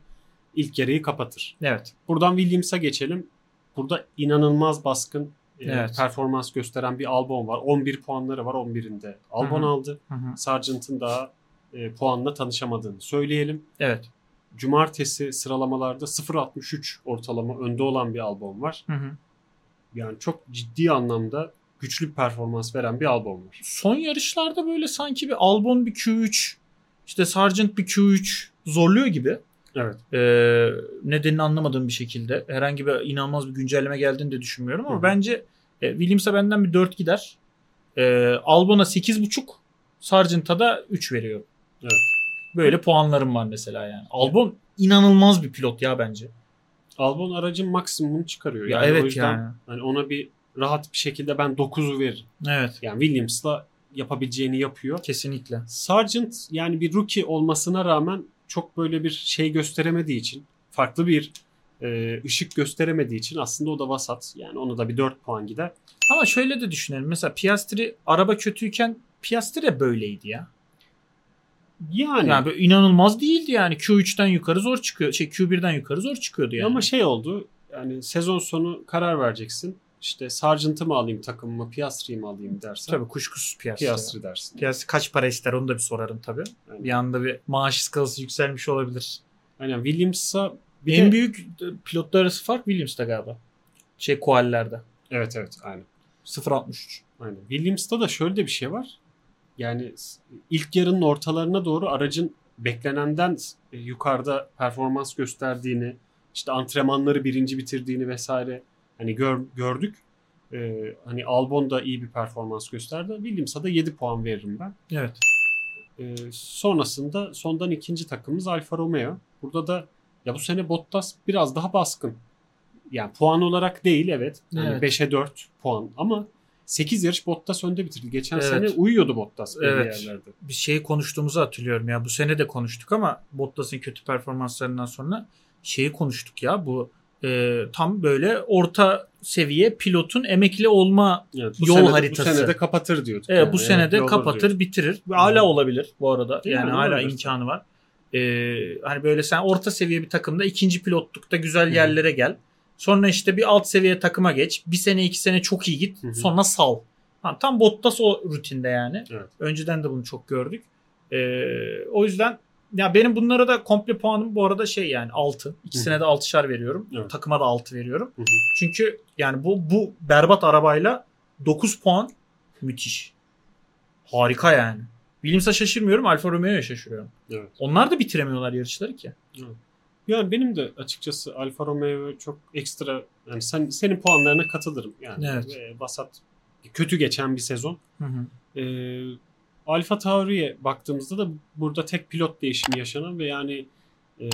ilk yarıyı kapatır. Evet. Buradan Williams'a geçelim. Burada inanılmaz baskın Evet. performans gösteren bir Albon var. 11 puanları var 11'inde. Albon Hı hı. aldı. Hı hı. Sargent'ın daha e, puanla tanışamadığını söyleyelim. Evet. Cumartesi sıralamalarda 0.63 ortalama önde olan bir Albon var. Hı hı. Yani çok ciddi anlamda güçlü bir performans veren bir Albon var. Son yarışlarda böyle sanki bir Albon bir Q3 işte Sargent bir Q3 zorluyor gibi. Evet. Ee, nedenini anlamadığım bir şekilde. Herhangi bir inanılmaz bir güncelleme geldiğini de düşünmüyorum ama Hı hı. bence e, Williams'a benden bir 4 gider. E, Albon'a 8.5 Sargent'a da 3 veriyorum. Evet. Böyle puanlarım var mesela yani. Albon inanılmaz bir pilot ya bence. Albon aracın maksimumunu çıkarıyor. Ya Yani evet o yüzden yani. hani ona bir rahat bir şekilde ben 9'u veririm. Evet. Yani Williams'la yapabileceğini yapıyor. Kesinlikle. Sargent yani bir rookie olmasına rağmen çok böyle bir şey gösteremediği için farklı bir e, ışık gösteremediği için aslında o da vasat. Yani ona da bir 4 puan gider. Ama şöyle de düşünelim. Mesela Piastri araba kötüyken Piastri de böyleydi ya. Yani, Yani böyle inanılmaz değildi yani. Q3'ten yukarı zor çıkıyor. Şey Q1'den yukarı zor çıkıyordu yani. ama şey oldu. Yani sezon sonu karar vereceksin. İşte Sargent'ı mı alayım takımıma, Piastri'yi mi alayım dersen. Tabii kuşkusuz Piastri. Piastri dersin. Piastri kaç para ister onu da bir sorarım tabii. Yani, Bir anda bir maaş skalası yükselmiş olabilir. Aynen Williams'a bir en de- büyük e, pilotlar arası fark Williams'ta galiba. Şey koallerde. Evet evet aynen. 0.63. Aynen. Williams'ta da şöyle de bir şey var. Yani ilk yarının ortalarına doğru aracın beklenenden e, yukarıda performans gösterdiğini, işte antrenmanları birinci bitirdiğini vesaire hani gör- gördük. Ee, hani Albon da iyi bir performans gösterdi. Williams'a da 7 puan veririm ben. Evet. Ee, sonrasında sondan ikinci takımımız Alfa Romeo. Burada da ya bu sene Bottas biraz daha baskın. Yani puan olarak değil evet. Yani Evet. 5'e 4 puan ama 8 yarış Bottas önde bitirdi. Geçen Evet. sene uyuyordu Bottas Evet. yerlerde. Bir şey konuştuğumuzu hatırlıyorum ya. Bu sene de konuştuk ama Bottas'ın kötü performanslarından sonra şeyi konuştuk ya. Bu e, tam böyle orta seviye pilotun emekli olma Evet, Yol sene de- haritası. Bu sene de kapatır diyorduk. Evet yani. bu sene de olur kapatır diyorduk. bitirir. Hala olabilir bu arada. Yani, Yani hala olabilir. imkanı var. Ee, hani böyle sen orta seviye bir takımda ikinci pilotlukta güzel yerlere gel. Sonra işte bir alt seviye takıma geç. Bir sene iki sene çok iyi git. Hı hı. Sonra sal. Ha, tam Bottas o rutinde yani. Evet. Önceden de bunu çok gördük. Ee, o yüzden ya benim bunlara da komple puanım bu arada şey yani 6. İkisine de 6'şar veriyorum. Evet. Takıma da 6 veriyorum. Hı hı. Çünkü yani bu bu berbat arabayla 9 puan müthiş. Harika yani. Williams'a şaşırmıyorum. Alfa Romeo'ya şaşırıyorum. Evet. Onlar da bitiremiyorlar yarışları ki. Yani benim de açıkçası Alfa Romeo çok ekstra yani sen senin puanlarına katılırım. Yani Evet. ve vasat kötü geçen bir sezon. Hı hı. Ee, Alfa Tauri'ye baktığımızda da burada tek pilot değişimi yaşanan ve yani e,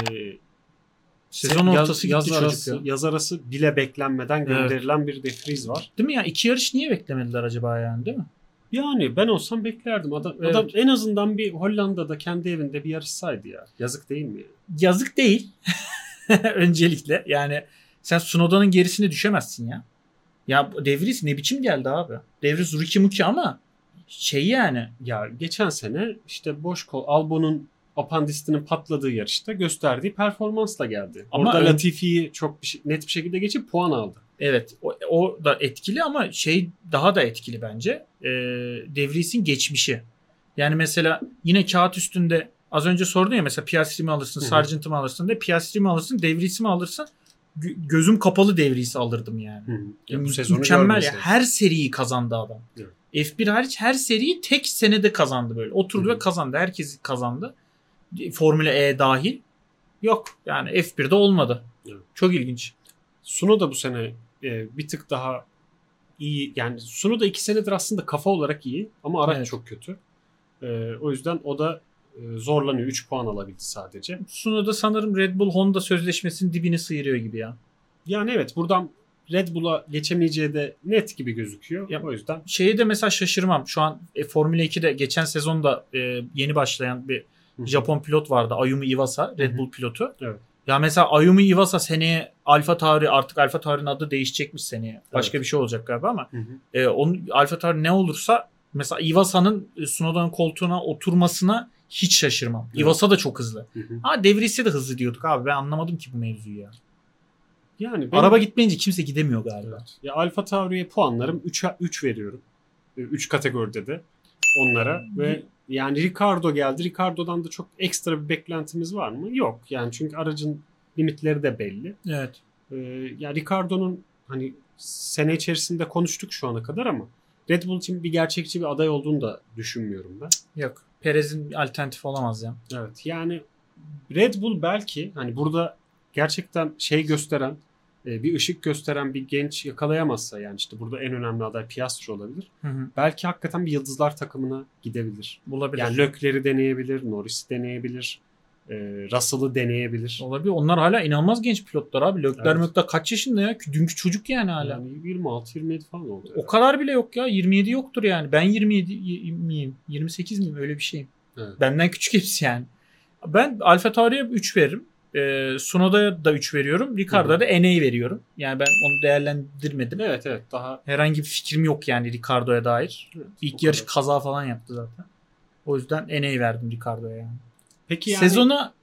Sezon yaz- ortası yaz, gitti çocuk arası, ya. yaz arası bile beklenmeden Evet. gönderilen bir defriz var. Değil mi ya? İki yarış niye beklemediler acaba yani değil mi? Yani ben olsam beklerdim. Adam, Evet. adam en azından bir Hollanda'da kendi evinde bir yarışsaydı ya. Yazık değil mi? ya? Yazık değil. Öncelikle yani sen Sunoda'nın gerisine düşemezsin ya. Ya bu Devries ne biçim geldi abi? Devries Ruki Muki ama şey yani Ya geçen sene işte boş kol Albon'un apandisinin patladığı yarışta gösterdiği performansla geldi. Ama Orada ön- Latifi'yi çok bir şey- net bir şekilde geçip puan aldı. evet o, o da etkili ama şey daha da etkili bence. Ee, Devries'in geçmişi. Yani mesela yine kağıt üstünde az önce sordun ya mesela Piastri'mi alırsın, Hı hı. Sargent'ı mı alırsın de Piastri'mi alırsın, Devries'i mi alırsın? Gö- gözüm kapalı Devries'i alırdım yani. Ya Mü- bu sezonu mükemmel ya. Her seriyi kazandı adam. Evet. F1 hariç her seriyi tek senede kazandı böyle. Oturdu Hı hı. ve kazandı. Herkes kazandı. Formula E dahil. Yok. Yani F1'de olmadı. Evet. Çok ilginç. Suno da bu sene e, bir tık daha iyi. Yani Suno da iki senedir aslında kafa olarak iyi ama araç Evet. çok kötü. E, o yüzden o da zorlanıyor. 3 puan alabildi sadece. Sunoda sanırım Red Bull Honda sözleşmesinin dibini sıyırıyor gibi ya. Yani evet buradan Red Bull'a geçemeyeceği de net gibi gözüküyor. Ya- o yüzden Şeyi de mesela şaşırmam. Şu an e, Formula 2'de geçen sezonda e, yeni başlayan bir Hı hı. Japon pilot vardı. Ayumi Iwasa. Red Hı hı. Bull pilotu. Evet. Ya mesela Ayumi Iwasa seneye Alfa Tauri artık Alfa Tauri'nin adı değişecekmiş seneye. Başka Evet. bir şey olacak galiba ama Hı hı. e, onun Alfa Tauri ne olursa mesela Iwasa'nın e, Sunoda'nın koltuğuna oturmasına hiç şaşırmam. Evet. Iwasa da çok hızlı. Hı hı. Ha Devries'e de hızlı diyorduk abi. Ben anlamadım ki bu mevzuyu ya. Yani benim- Araba gitmeyince kimse gidemiyor galiba. Evet. Ya Alfa Tauri'ye puanlarım 3'e 3 veriyorum. 3 kategoride de onlara ve yani Ricardo geldi. Ricardo'dan da çok ekstra bir beklentimiz var mı? Yok. Yani çünkü aracın limitleri de belli. Evet. Ee, ya Ricardo'nun hani sene içerisinde konuştuk şu ana kadar ama Red Bull için bir gerçekçi bir aday olduğunu da düşünmüyorum ben. Yok. Perez'in alternatifi olamaz ya. Evet. Yani Red Bull belki hani burada gerçekten şey gösteren e, bir ışık gösteren bir genç yakalayamazsa yani işte burada en önemli aday Piastri olabilir. Hı hı. Belki hakikaten bir yıldızlar takımına gidebilir. Bulabilir. Yani Lökler'i deneyebilir, Norris'i deneyebilir, e, Russell'ı deneyebilir. Olabilir. Onlar hala inanılmaz genç pilotlar abi. Lökler Evet. Mökler kaç yaşında ya? Dünkü çocuk yani hala. Yani 26-27 falan oldu. O kadar bile yok ya. 27 yoktur yani. Ben 27 y- miyim? 28 miyim? Öyle bir şeyim. Evet. Benden küçük hepsi yani. Ben Alfa Tauri'ye 3 veririm. Ee, Sunoda'ya da 3 veriyorum. Ricardo'ya da NA veriyorum. Yani ben onu değerlendirmedim. Evet evet daha Herhangi bir fikrim yok yani Ricardo'ya dair. evet, İlk yarış kadar. kaza falan yaptı zaten. O yüzden NA verdim Ricardo'ya yani. Peki yani Sezona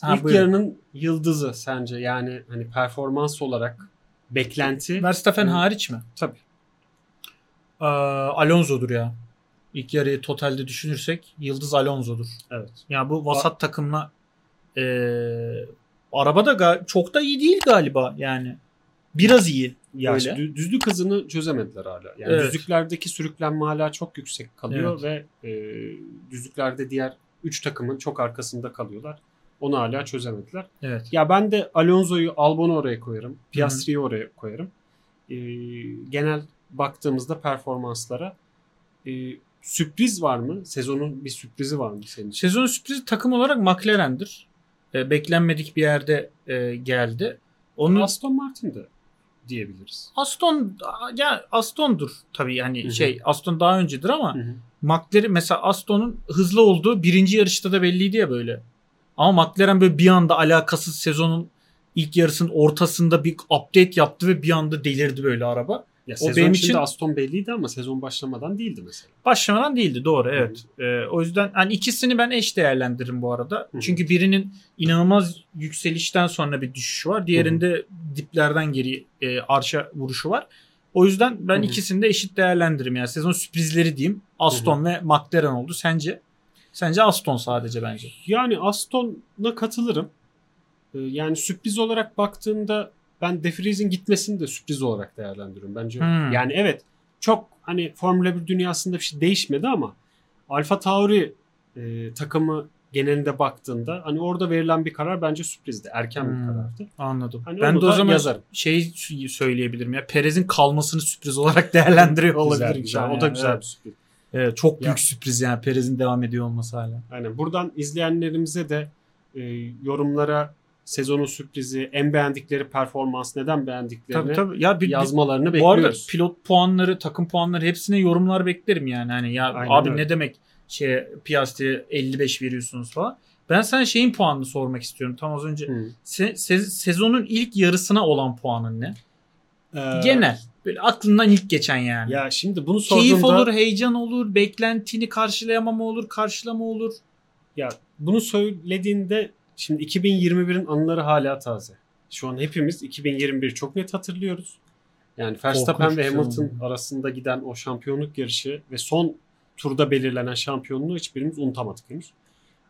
Ha, ilk buyurun. yarının yıldızı sence yani hani performans olarak beklenti Verstappen Hı. hariç mi? tabii. Ee, Alonso'dur ya. İlk yarıyı totalde düşünürsek Yıldız Alonso'dur. Evet. Ya bu vasat takımla ee, araba da ga- çok da iyi değil galiba yani. Biraz iyi. Ya Öyle. işte düzlük hızını çözemediler hala. Yani Evet. düzlüklerdeki sürüklenme hala çok yüksek kalıyor ve e, düzlüklerde diğer 3 takımın çok arkasında kalıyorlar. Onu hala çözemediler. Evet. Ya ben de Alonso'yu, Albon'u oraya koyarım. Piastri'yi oraya koyarım. E, genel baktığımızda performanslara e, sürpriz var mı? Sezonun bir sürprizi var mı senin için? Sezon sürprizi takım olarak McLaren'dir. Ee, beklenmedik bir yerde ee, geldi. Onu Aston Martin de diyebiliriz. Aston ya Aston'dur tabii yani Hı hı. şey Aston daha öncedir ama Hı hı. McLaren mesela Aston'un hızlı olduğu birinci yarışta da belliydi ya böyle. Ama McLaren böyle bir anda alakasız sezonun ilk yarısının ortasında bir update yaptı ve bir anda delirdi böyle araba. Ya O sezon benim için- Aston belliydi ama sezon başlamadan değildi mesela. Başlamadan değildi doğru evet. Ee, o yüzden hani ikisini ben eş değerlendiririm bu arada. Hı hı. Çünkü birinin inanılmaz yükselişten sonra bir düşüşü var. Diğerinde diplerden geri e, arşa vuruşu var. O yüzden ben Hı hı. ikisini de eşit değerlendiririm. Yani sezon sürprizleri diyeyim. Aston ve McLaren oldu. Sence? Sence Aston sadece bence. Yani Aston'a katılırım. Ee, Yani sürpriz olarak baktığımda ben De Vries'in gitmesini de sürpriz olarak değerlendiriyorum. Bence Hmm. yani evet çok hani Formula 1 dünyasında bir şey değişmedi ama Alfa Tauri e, takımı genelinde baktığında hani orada verilen bir karar bence sürprizdi. Erken Hmm. bir karardı. Anladım. Hani ben de o zaman yazarım. şey söyleyebilirim ya. Perez'in kalmasını sürpriz olarak değerlendiriyor olabilirim. Güzel, güzel. O da güzel Evet. bir sürpriz. Evet, çok büyük Ya. sürpriz yani Perez'in devam ediyor olması hala. Aynen. Buradan izleyenlerimize de e, yorumlara sezonun sürprizi, en beğendikleri performans, neden beğendiklerini Tabii tabii. Ya bir, yazmalarını Bu arada bekliyoruz. pilot puanları, takım puanları hepsine yorumlar beklerim yani. Hani ya Aynen abi öyle. ne demek şey Piastri'ye 55 veriyorsunuz falan. Ben sana şeyin puanını sormak istiyorum. Tam az önce Hı. Se- se- sezonun ilk yarısına olan puanın ne? Ee, Genel. Böyle aklından ilk geçen yani. Ya şimdi bunu Keyif sorduğumda olur, heyecan olur, beklentini karşılayamama olur, karşılama olur. ya bunu söylediğinde şimdi 2021'in anıları hala taze. Şu an hepimiz 2021 çok net hatırlıyoruz. Yani Verstappen ve bir Hamilton arasında giden o şampiyonluk yarışı ve son turda belirlenen şampiyonluğu hiçbirimiz unutamadık henüz.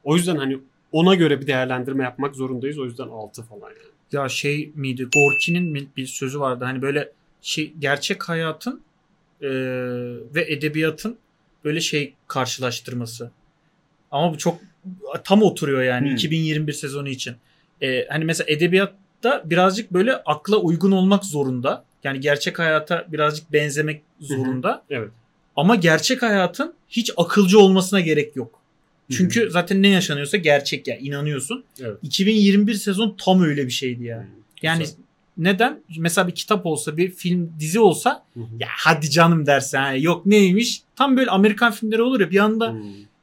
O yüzden hani ona göre bir değerlendirme yapmak zorundayız. O yüzden 6 falan yani. Ya şey miydi? Gorki'nin bir sözü vardı. Hani böyle şey gerçek hayatın e, ve edebiyatın böyle şey karşılaştırması. Ama bu çok tam oturuyor yani Hmm. 2021 sezonu için. E, hani mesela edebiyatta birazcık böyle akla uygun olmak zorunda. Yani gerçek hayata birazcık benzemek zorunda. Evet. Ama gerçek hayatın hiç akılcı olmasına gerek yok. Çünkü zaten ne yaşanıyorsa gerçek ya inanıyorsun. Evet. 2021 sezon tam öyle bir şeydi ya. Hı, Yani güzel. neden? Mesela bir kitap olsa, bir film, dizi olsa Hı hı. ya hadi canım dersen ha, yok neymiş? Tam böyle Amerikan filmleri olur ya bir anda Hı.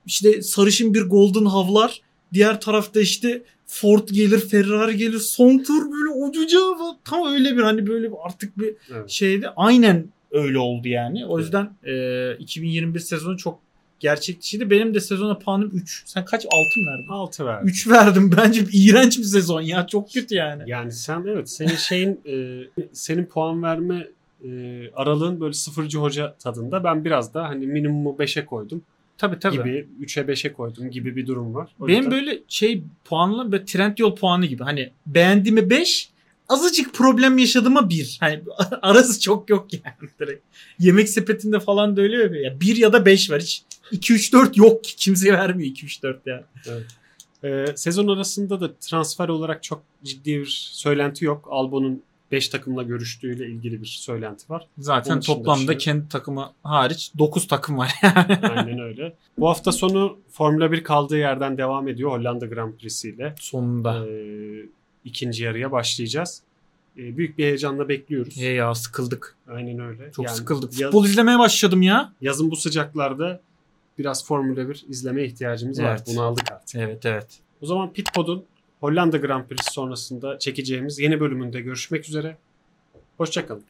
işte sarışın bir golden havlar, diğer tarafta işte Ford gelir, Ferrari gelir, son tur böyle ucuca tam öyle bir hani böyle artık bir Evet. şeyde aynen öyle oldu yani. O yüzden e, 2021 sezonu çok gerçekçiydi. Benim de sezona puanım 3. Sen kaç? 6 mı verdin? 6 ver. 3 verdim. Bence iğrenç bir sezon ya. Çok kötü yani. Yani sen evet senin şeyin e, senin puan verme e, aralığın böyle sıfırcı hoca tadında. Ben biraz da hani minimumu 5'e koydum Tabii tabii. gibi 3'e 5'e koydum gibi bir durum var. O Benim yüzden- böyle şey puanla böyle trend yol puanı gibi. Hani beğendiğime 5, azıcık problem yaşadığıma 1. Hani arası çok yok yani direkt. Yemek sepetinde falan da öyle ya. 1 ya da 5 var hiç. 2 3 4 yok ki. Kimse vermiyor 2 3 4 yani. Ee, sezon arasında da transfer olarak çok ciddi bir söylenti yok. Albon'un 5 takımla görüştüğüyle ilgili bir söylenti var. Zaten Onun toplamda bir şey kendi takımı hariç 9 takım var yani. Aynen öyle. Bu hafta sonu Formula 1 kaldığı yerden devam ediyor Hollanda Grand Prix'si ile. Sonunda. Ee, ikinci yarıya başlayacağız. Ee, büyük bir heyecanla bekliyoruz. He ya sıkıldık. Aynen öyle. Çok Yani sıkıldık. ya- Futbol izlemeye başladım ya. yazın bu sıcaklarda biraz Formula 1 izlemeye ihtiyacımız var. Evet. Bunu aldık artık. Evet evet. O zaman Pitpod'un Hollanda Grand Prix'si sonrasında çekeceğimiz yeni bölümünde görüşmek üzere. Hoşçakalın.